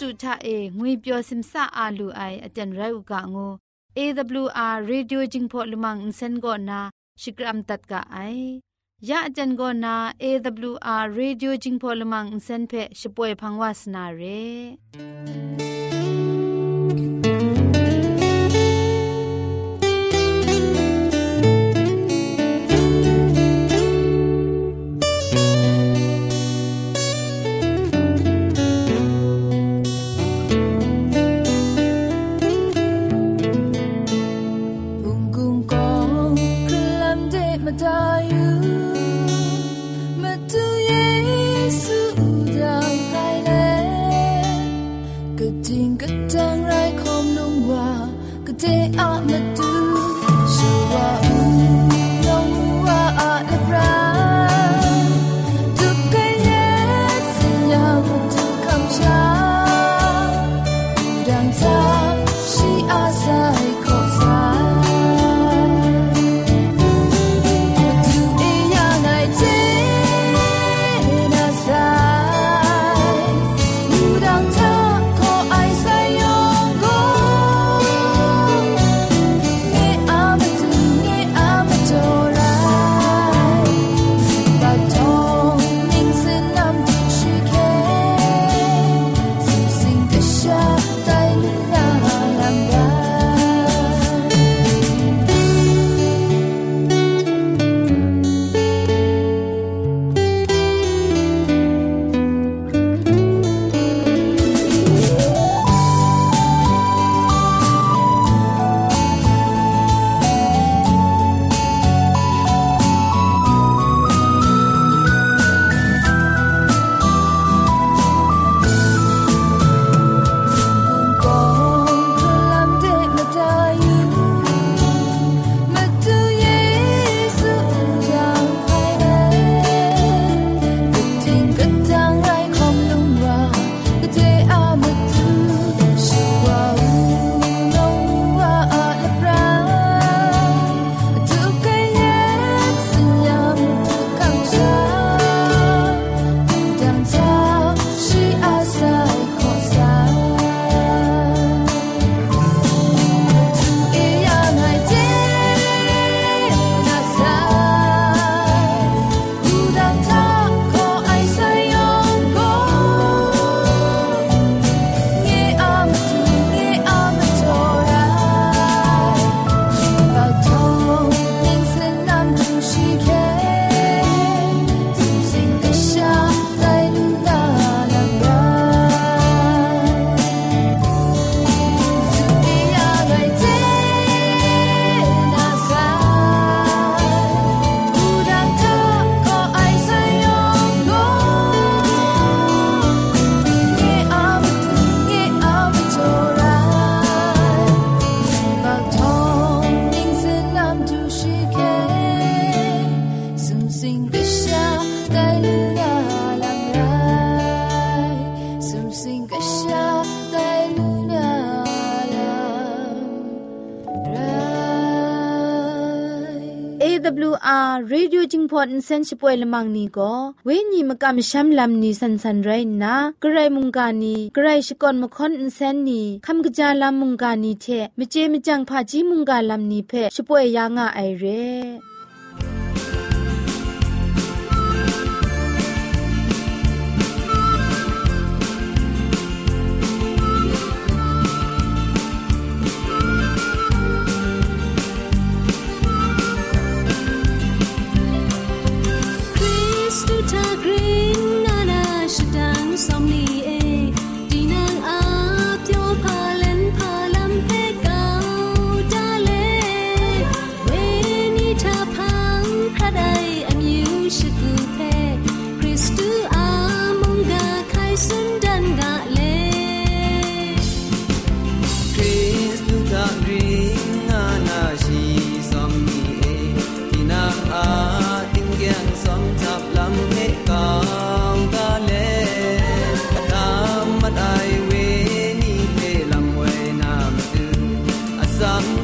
တူချအေငွေပျော်စင်ဆာအာလူအိုင်အတန်ရုတ်ကငို AWR Radio Jingpho Lumang Insen go na Shikram tat ka ai ya ajan go na AWR Radio Jingpho Lumang Insen phe shpoe phangwas na re จิงพอนเซนชิปวยละมังนีก็เวญีมกะมชัมลัมนีสันสันไรนะกรไรมุงกานีกระไรชกอนมคอนเซนนีคำกะจาลัมมุงกานีเทมเจมจังพาจีมุงกาลัมนีเพชิปวยยางะไอเร่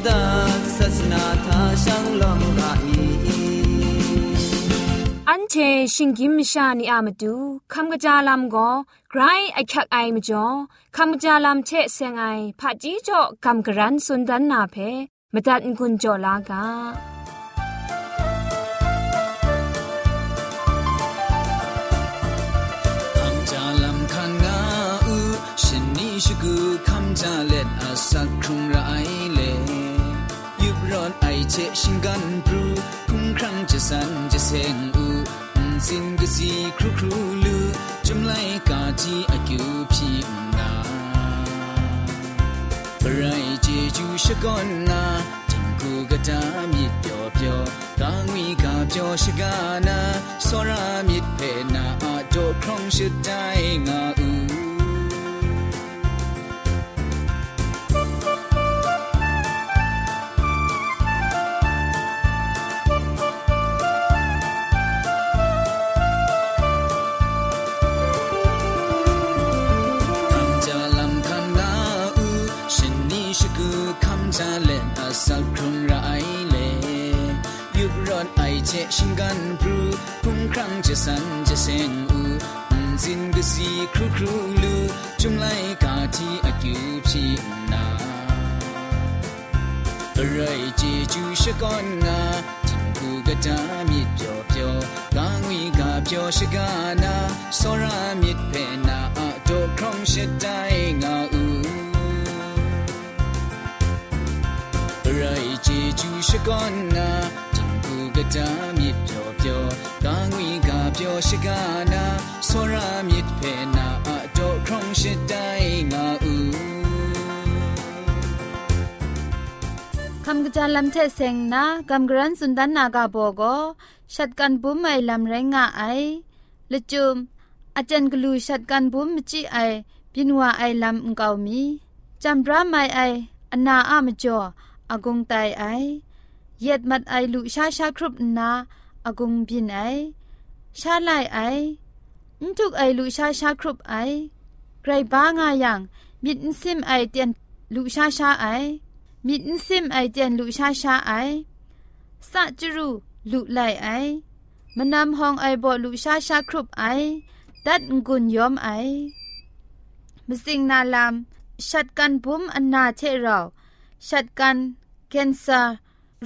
dak sasna ta shang lom ga ni อันเชชิงกิมชานิอามาดูคำกระจาลามก็ไกรไอคักไอมาจ่อคำกระจาลามเชเซงไอผาจีจ่อคำกระรันสุนดันนาเพมตัดกุญจ่อลากา ชกูคำจาเล็ดอาสักครุงไรเลยุบร้อนไอเชชิงกันปรูคุ้มครั้งจะสันจะเซงอูสินกสีครูครูลูจุมไลกาจีอากิวพีนาปรายเจจูชกอนนาจิงกูกะตามิดเปียวเปียวกางวีกาเปียวชกานาสรามิดเพนาอาโดครองชดได้งา စီခရုခရုလူဂျုံလိုက်ကာတီအကျူဖြစ်နာအရိုက်ကြည့်ကျူရှိကောနာတင်ကူကတာမြစ်ပြောပြောကာငွေကပြောရှိကနာစောရမြစ်ဖဲနာအတော့ခေါင်းရှိတိုင်းငါဦးအရိုက်ကြည့်ကျူရှိကောနာတင်ကူကတာမြစ်ပြောပြောကာငွေကပြောရှိကနာ စောရမြစ်ဖေနာအတော့ခေါင်းရှိတိုင်းငါဦးคำกระจายลำเทเซงนะกำกรันสุนดันนากาโบโกชัดกันบุ้มไอลำแรงไอละจุมอาจารย์กลูชัดกันบุ้มมจีไอปินว่าไอลำอุงเกามีจำราไม่ไออนาอามจ่ออากงไตไอเย็ดมัดไอลุชาชาครุบนาอากงบินไอชาไลไอ ทุกไอลุชาชาครุบไอไกรบ้างายังมิดซิมไอเตียนลุชาชาไอมิดซิมไอเตียนลุชาชาไอสัจรูลุไลไอมนำห้องไอบอลุชาชาครุบไอดัดงุนยอมไอมสิงนาลามชัดกันบุมอันนาเทเราชัดกันเคนซา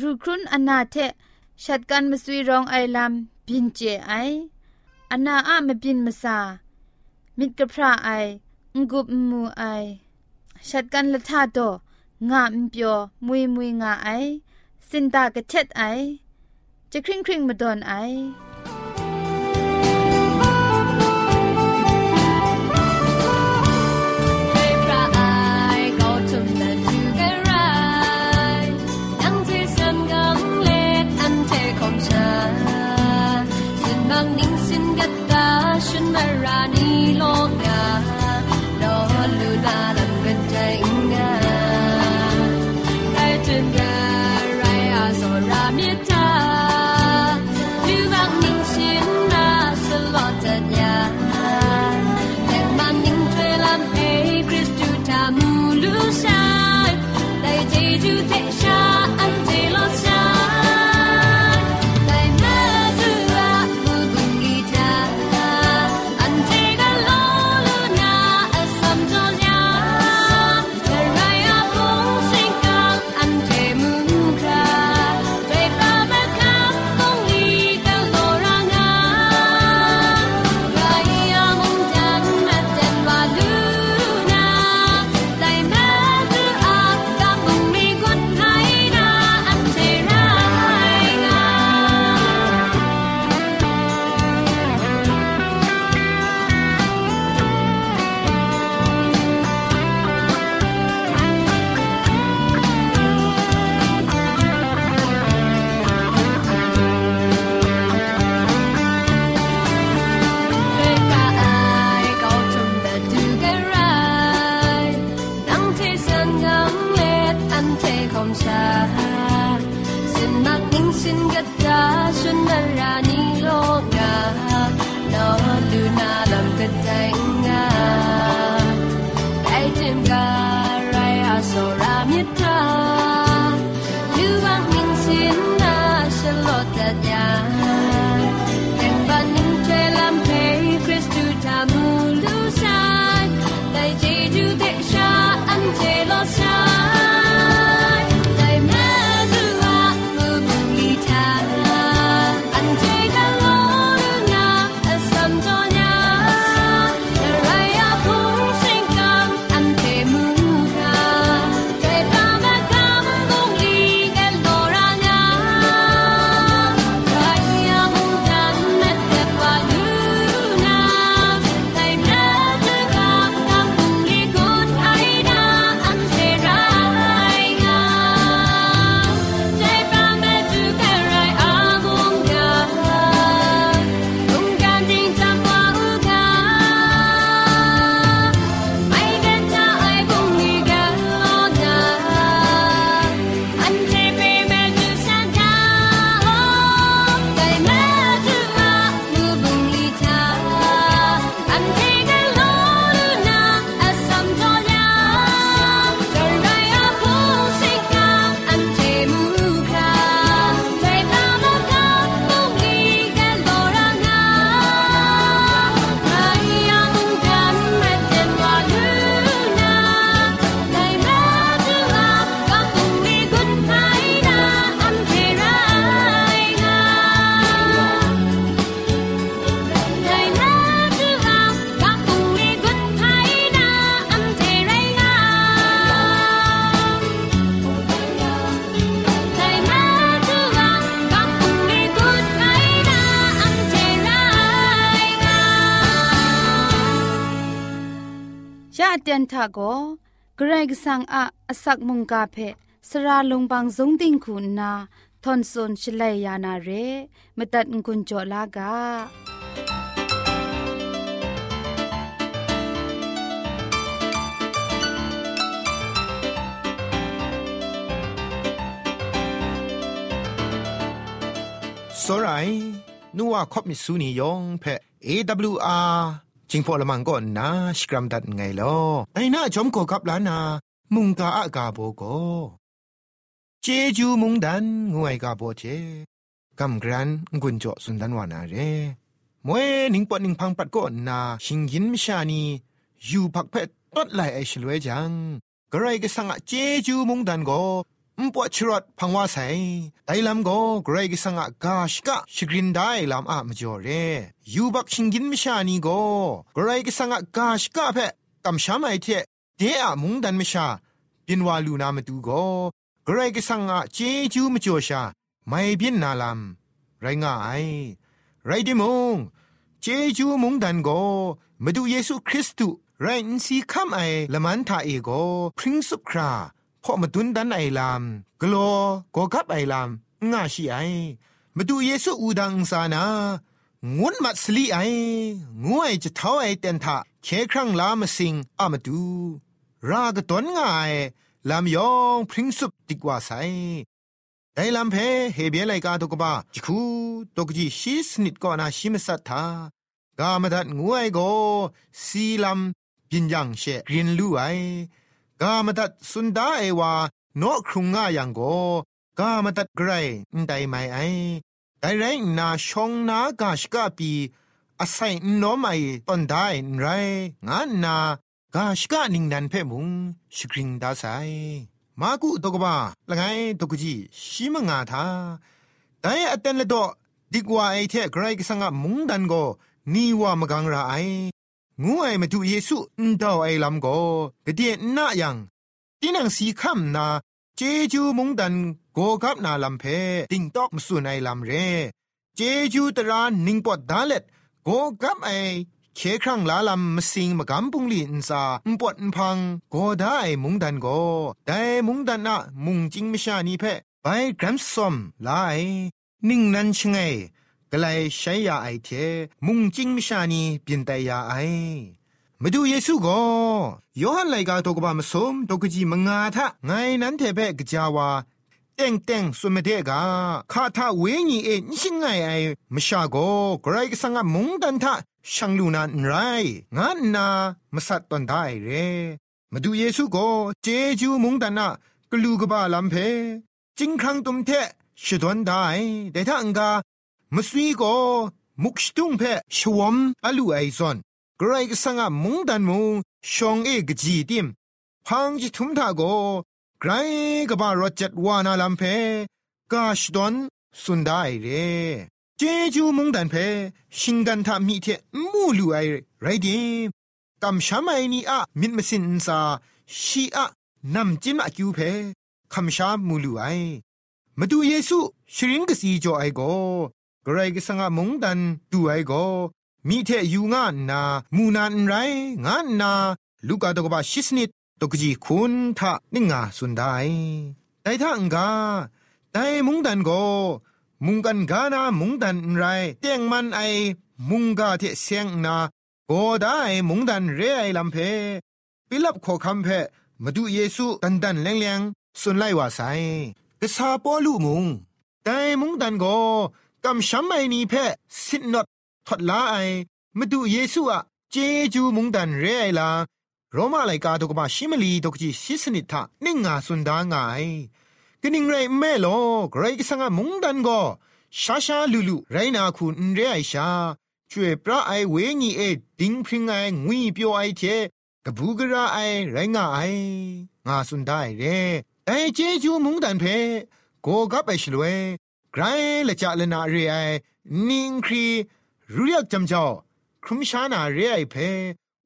รูครุนอนาเทชัดกันมสุยรองไอลำบินเจไอ อนาอะมบินมาซามิดกะพระไองกุบมูไอชัดกันละทาโตงามเปียวมุยมุยงาไอสินตากะเท็ดไอจะคริงคริงมาดอนไอ ทาโกเกรกสังอะอสักมุงกาเพสระลงบางสงติงคุณนาทอนซนชลัยยานาเรมตัดกุญจลากาစောရိုင်နူဝခေါပမီဆူနီယောင်ဖဲ AWR จิงพอละมังก็นาสกรัมดัดไงลอไอหน้าจอมโกกับลานา มุงกาอากาโบโกเจจูมุงดันงวยกาโบเจกำกรันกุญจสุนดันวานาเรมวยนิงปอนิงพังปัดก็นาชิงยินมชานีอยู่พักเพตดไหลไอชลวยจังกระไรก็สังอะเจจูมุงดันก็ มปวดชรดพังว่าใส่ไอลำก็เกรกสังกาชกะชกรินได้ลำอะมจ่อเรยูบักชิงกินมิชานีก็เกรกสังกาชกะเพะกำช้ำไอเทเดอะมุงดันมิชาปินวาลูนามาดูก็เกรกสังกเจจูมจ่อชาไม่บินนาลำไรง่ายไรดิมงเจจูมุงดันก็มาดูเยซูคริสต์ไรอินซีคัมไอละมันทาเอโกพริ้งสุครา พอมาดุนดันไอลามกลัวก็กับไอลามง่าชีไอมาดูเยซูอูดังสานางุนมัสลีไองวยจะเท้าไอเตนทาเคครั้งลามาสิงอามาดู รากตนง่ายลามยองพริ้งสุบดีกว่าไซไดลำเพเฮเบียไลกาตกบ้าจิคูตกจีชีสนิดก่อนาชิมสัตถากามดัดงวยโก สีลำบินยังเชกรินลู่ไอ กามตัดสุนดาเอวาโนครุงง่ายังโกกามตัดไกรไดไม่ไอไดไรนาชงนากาชกาปีอาศัยโนไม่ตอนได้ไรงานนากาชกานิงนันเพ่มุงสกริงดาไซมากุตกบาละไงตกจีชิมงาทาแต่อเตนเลดดีกว่าไอเทไกรกสังะมุงดันโกนีว่ามกังราไอ งูไอมาดูเยซูอุนดาวไอลำโกกเดียนนายังตีนังสีคำนาเจจูมุงดันโกกับนาลำเพติงตอกมสุนไอลำเร เจจูตรานนิงปอดดาเล็ดโกกับไอเคครั้งลาลำมสิงมากำปุงลีนซาอุปดพังโกได้มุงดันโกแต่มุงดันนะมุงจิงมิชานีเพไปกรัมซอมลายนิ่งนันชงไง กลายใช้ยาไอเทมุงจิงมิชานีเปลี่ยนแต่ยาไอมาดูเยซูก็ยอหันไลกาตกบามสมตกจีมงาทะไงนั้นเทเปกจาวาเต็งเต็งสุมเดกาคาทาเวญีเอนิชิงไงไอมชาโกไกรกสังมุงดันทะช่างลูนันไรงานนามสัตตอนได้เรมาดูเยซูก็เจจูมุงดันนะกลูกบาลัมเพจิงครั้งตุมเทชดวนได้แต่ถ้าอังกา มสวีก็มุกสตุงเพชวมอลูไอซอนกรายกสังะมุงดันมุงชองเอกจีดิมพังจิทุมทาโกไกรกบารจัดวานาลัมเพกาชดอนสุนได้เรเจจูมุงดันเพชิงกันทามีเทมูลูไอไรดิมกำชามไอนีอะมิดมสินซาชีอะนำจินมาคิวเพคำชามูลูไอมาดูเยซูชริงกสีจอไอโก กรกสังมงดันดูไอโกมีเทยูงานนามูนานไรงานนาลูกาตกบาชิสนิดตกจีคุณทะนิงาสุนได้แต่ถ้าอังกาแต่มุงดันโกมุงกันกานามุงดันไรเตียงมันไอมุงกาเทเสียงนาโกได้มุงดันเรไอลำเพปิลับขอคำเพมาดูเยซูดันดันแรงแรงสุนไลว่าไซกษาปอลูมุงแต่มุงดันโก กำช้ำไอนี้เพสินนดทดลาไอมาดูเยซูอะเจจูมุงดันเรไอลาโรมาไลกาตกมาชิมลีตกจีชิสนิทะนิ่งงาสุนดางายกนิ่งไรแม่โลไกรกิสังมุงดันก็ชาชาลูลูไรนาคุณเรไอชาช่วยพระไอเวญีเอดิงพริงไองุยเปียวไอเทกบูกระไอไรงาไองาสุนได้เรไอเจจูมุงดันเพโกกับไอชลวย ไกรละจะละนาเรไอนิงครีรู้ยักจำเจ้าครุมชานาเรไอเพ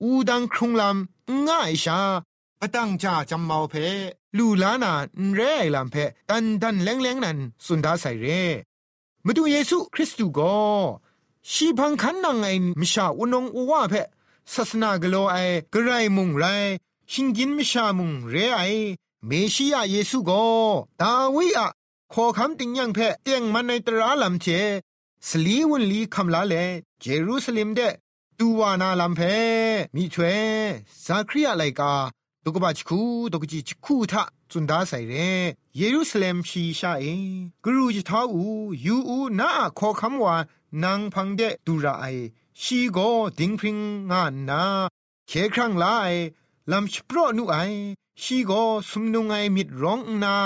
อูดังครุงลำง่ายชาปตั้งจ่าจำเมาเพลูลานาเรไอลำเพตันดันแรงแรงนันสุนดาใส่เรมาดูเยซูคริสต์ก็ชีพังคันนังไอมิชาอุนงอุวาเพศาสนากโลไอกระไรมุงไรชิงกินมิชามุงเรไอเมชิยาเยซูโกดาวิอะ ขอคำติงยังเพเตียงมันในตราลำเจสลีวุนลีคำลาเลเจรูซาเล็มเดตูวานาลำเพมีช่วยซาครีอะไรกาตุกบะชคูตุกจิชคูทะจุนดาใส่เรเยรูซาเล็มชีชาเอกรูจิทาอูยูอูนาขอคำว่านางพังเดตูระไอชีโกดิงพริงงานนาเคครั้งไลลำชโปรนุไอชีโกสุมนุงไอมิดร้องนา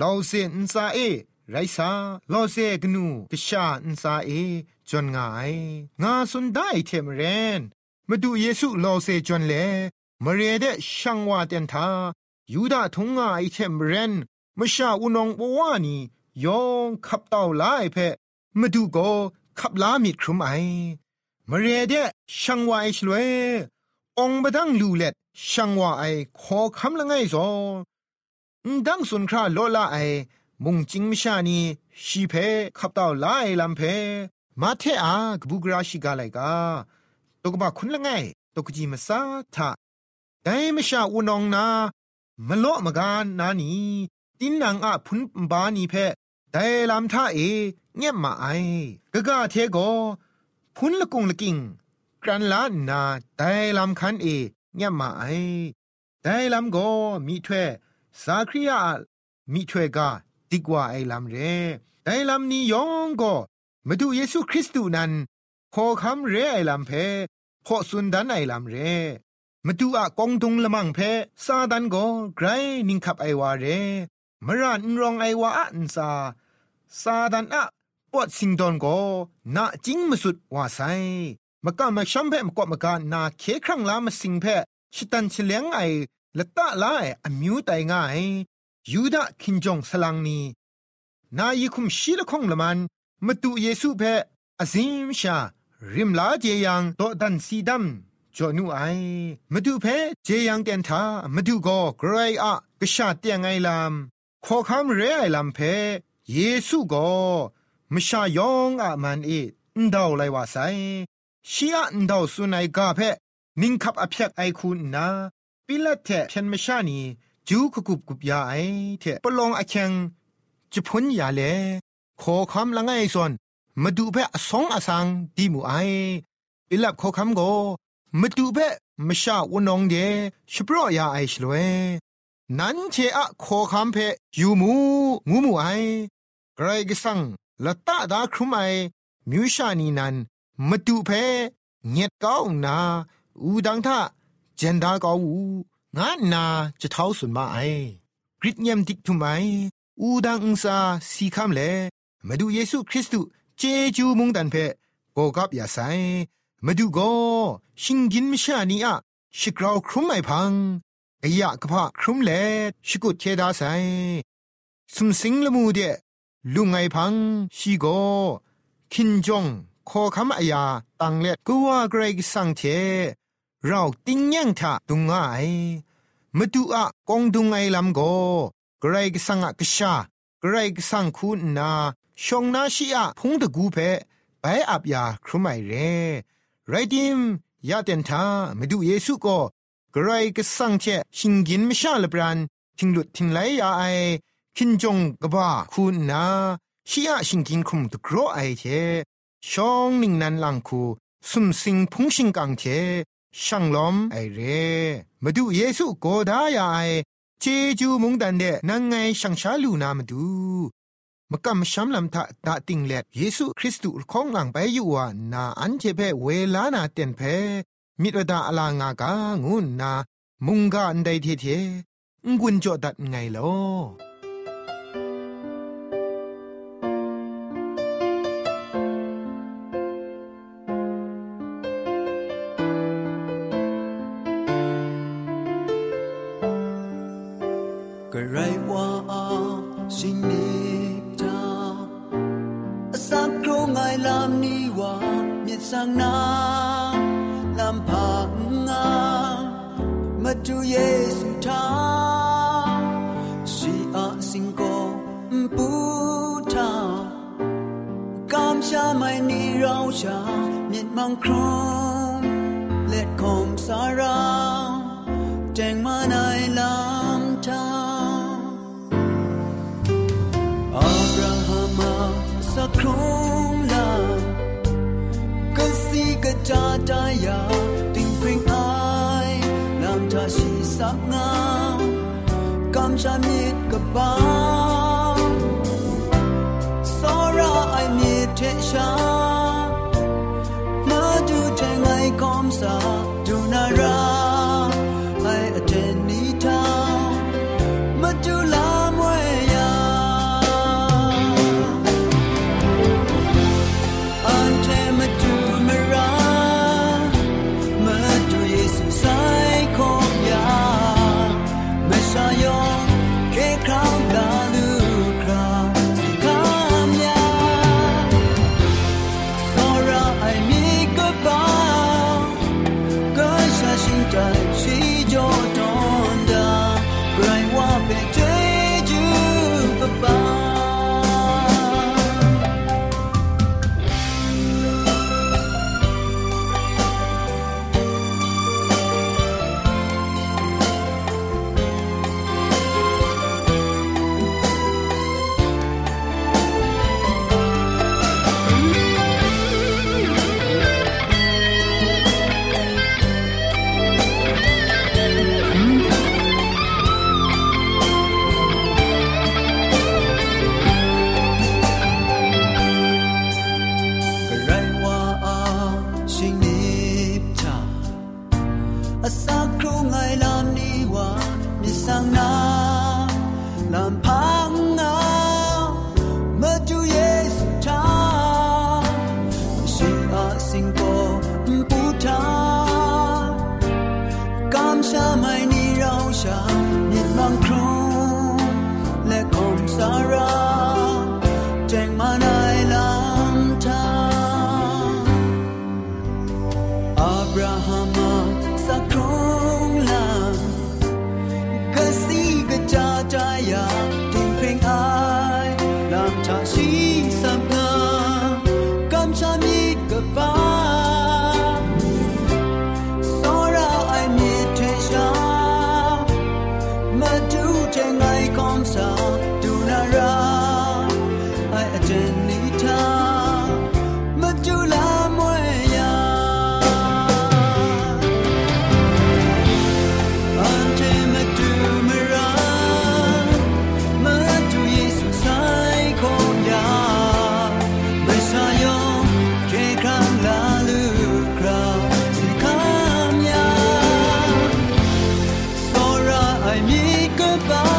ลาวเซนซาเอไรซาลอเซกนูกชาอินซาเอจนงายงาสุนได้เทมเรนมาดูเยซูลอเซจนเลมาเรเดช่างว่าเตนทายูดาทงงาไอเทมเรนมชาอุนองบวานียองขับเต่าลายเพมาดูโกขับลามิดครุมไอมาเรเดช่างว่าไอชลวยองบดังลูเล็ดช่างว่าไอขอคำละไงซอ ดังสุนคราโลลาไอ มุงจิงมชานีชีเพขับเต่าลายลำเพ มาเทอากบุกราชิกาไลกาตกบะคุณละไงตกจีมาซาทาแต่มชาอุนองนามโลมกานนานีตินนางอะพุนบานีเพแต่ลำท่าเอเงียบมาไอกะกะเทโกพุนละกุงละกิงกรันลานาแต่ลำคันเอเงียบมาไอแต่ลำโกมีถ้วย สาครียามีถ้วยกาดีกว่าไอ้ลำเรแต่ลำนี้ยองก็มาดูเยซูคริสต์นั้นขอคำเรไอ้ลำเพพอสุนดันไอ้ลำเรมาดูอะกองตุงละมังเพซาดันก็ไกรนิงขับไอวาเรมรานรองไอวาอันซาซาดันอะปวดสิงดอนก็นาจิงมาสุดว่าไซมากะมาชัมเพมกอมากานาเคครั้งลามาสิงเพชิตันเฉลียงไอ ละตะลาไออมิวไตง่ายยูดาคินจงสลังนีนายิคุมชีละคงละมันมาตุเยซูเพออซิมชา ริมลาเจยังโตดันซีดัมจอนูไอมาดูเพเจยังเตนทามาดูก็ไกรอะกษาเตียงไงลำขอคำเรไอลำเพเยซูก็มชายองอะมันเอนดาวไลว่าไซชีอะนดาวสุนัยกาเพนิงคับอภิยกไอคุณนา ปิละเทเชนมชานีจูขกุบกุบยาไอเทปลองอเชงจะพ้นยาเลขอคำละไงส่วนมาดูเพ่สองอสังดีมูไอปิลับขอคำโกมาดูเพ่มชาวนองเดชปรยาไอชลเวนันเชอะขอคำเพ่ยูมูงูมูไอไกรกสังละตาดาครุมไอมิวชานีนันมาดูเพเงียดก้าวนาอูดังท่า เจนดาก้าวงานนาจะเท้าสุนมาไอกริดเยมดิกทุไมอูดังอุซาสีคำเลมาดูเยซูคริสต์เจจูมุงดันเพโกกับยาไซมาดูโกชิงกินมิชานีอะชิกราวครุมไม่พังไอยะกะพะครุมเลชิกุเทดาไซสุมสิงละมูเดลุงไงพังชีโกคินจงขอคำอายาตังเล็ดกัวเกรกสังเท เราติ้งยังทะตุงไงมาดูอะกองดุงไงลำโกเกรกสังอะกชาเกรกสังคุณนาชงนาชีอะพงตะกูเพไปอับยาครุไม่เรไรดิมยาเตนทามาดูเยซูก็เกรกสังเชชิงกินไม่ชาลบรันทิงหลุดทิงไหลยาไอคินจงกบ้าคุณนาชีอะชิงกินคุมตะกรอไอเทชองนิ่งนันลังคูสุมสิงพุงชิงกังเท ช่างล้อมไอเร่มาดูเยซูโกดายาไอเจจูมุงดันเดนังไงช่างชาลูนามาดูมกำช้ำลำทะตาติงเล็เยซูคริสต์ของหลังไปอยู่ว่านาอันเจเพเวลานาเต็นเพมิตรดาอลางากางุนนา มุงกาอันใดเทเทงุนจอดัดไงลอ about sorrow i made it shine ำ goodbye.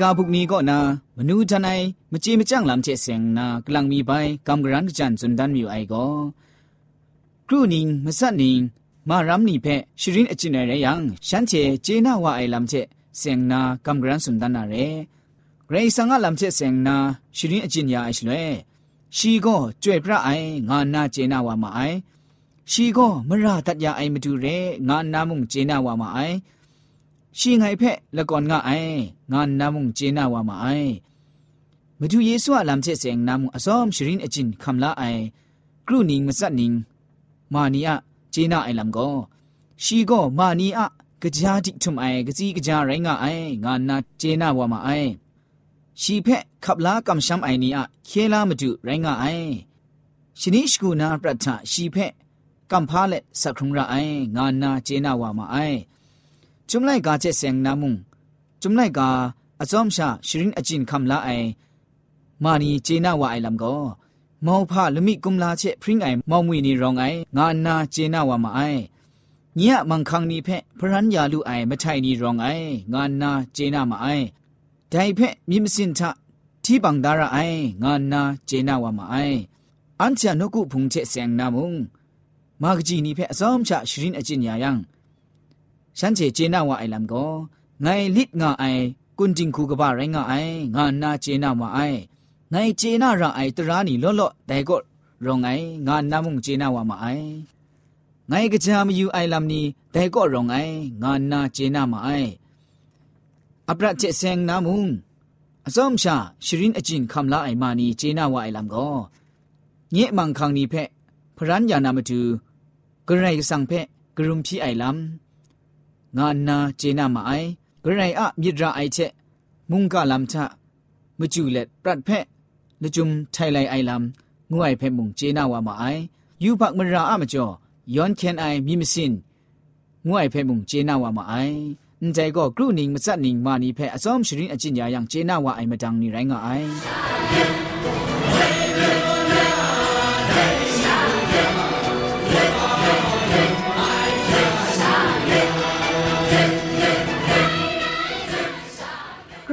กาบุกนี้ก็นามนูจันไอมจีมจังลำเจเสงนากลังมีใบกำกรันจันสุนดันมิวไอก็ครูนิงมสัดนิงมารำนี่เพชรินอจินเรยังฉันเจเจนาวาไอลำเจเสงนากำกรันสุนดันนาเรเกรซังอลำเจเสงนาชรินอจินยาไอชลเวชีก็จ่วยพระไองานนาเจนาวามาไอชีก็มราตัดยาไอมาดูเรงานนามุงเจนาวามาไอ ရှိငိုင်ဖက်လကွန်ငါအိုင်ငါနာမုန်ဂျေနာဝါမအိုင်မသူယေဆုအလမ်ချက်စင်နာမုန်အစောမ်ရှရင်အချင်းခမ်လာအိုင်ကရုနင်းမစတ်နင်းမာနီယဂျေနာအိုင်လမ်ကိုရှိကောမာနီအကကြားတိထုမအိုင်ကစီကကြားရိုင်းငါအိုင်ငါနာဂျေနာဝါမအိုင်ရှိဖက်ခပ်လာကမ်ရှမ်အိုင်နီအခဲလာမတူရိုင်းငါအိုင်ရှနိရှ်ကူနာပရထရှိဖက်ကမ်ဖာလက်စခရုံရအိုင်ငါနာဂျေနာဝါမအိုင် จนาวามาไอ จุมไลกาเจเซงนามุงจุมไลกาอซอมชาชรินอจินคำละไอมานีเจนาวาไอลำก็မောဖလမိကုမလာချက်ဖရင်အိုင်မောင်မွေနီရောင်အိုင်ငါနာဂျေနာဝမအိုင်ညะมังคังนีเพพรันยาลูไอมะไทนีรองไองานนาเจนามาไอไดเพมิมสินทะที่บังดาระไองานนาเจนาวามาไออันเจนกุพุงเจเสีย ฉันเจเจนาว่าไอลำก็ไงลิดงาไอกุนจิงคูกบ้าไรงาไองานนาเจนาว่าไอไงเจนาระไอตรานี่ล้อล้อแต่ก็รองไองานนามุงเจนาว่ามาไอไงกะจามอยู่ไอลำนี้แต่ก็รองไองานนาเจนามาไออปราเจเซงนามุงอซอมชาชรินอจินคำลาไอมานีเจนาว่าไอลำก็เงี้ยมังคังนี้เพะพรัญญานามาจูกระไรสังเพะกรุมพี่ไอลำ ငါနာဂျေနာမအိုင်ဂရိုင်အမြစ်ရာအိုက်ချက်မုန်ကလမ်ချမကျူလက်ပရတ်ဖက်လจุมထိုင်လိုက်အိုင်လမ်ငွိုင်ဖက်မုန်ဂျေနာဝမအိုင်ယူဘတ်မရာအမကျော်ယွန်ကန်အိုင်မီမစင်ငွိုင်ဖက်မုန်ဂျေနာဝမအိုင်န်ใจก็กรุนิงมจัดนิงมานีเพออซอมชรินอจินยายังเจนาว่า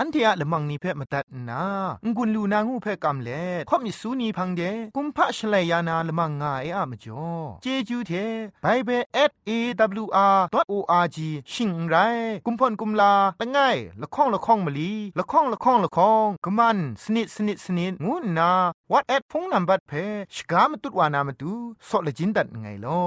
อันเทียละมังนิเพ่มาตัดนางุนลูนางูเพ่กำเล่ข่อมิสูนีพังเดกุมพะชเลยานาละมังงาเออะมจ่อเจจูเทไบเบิล @awr.org ชิงไรกุมพ่นกุมลาละง่ายละข้องละข้องมะลีละข้องละข้องละข้องกะมันสนิดสนิดสนิดงูนา what at พงนัมบัดเพชกามตุดวานามตุซอเลจินดัดไงลอ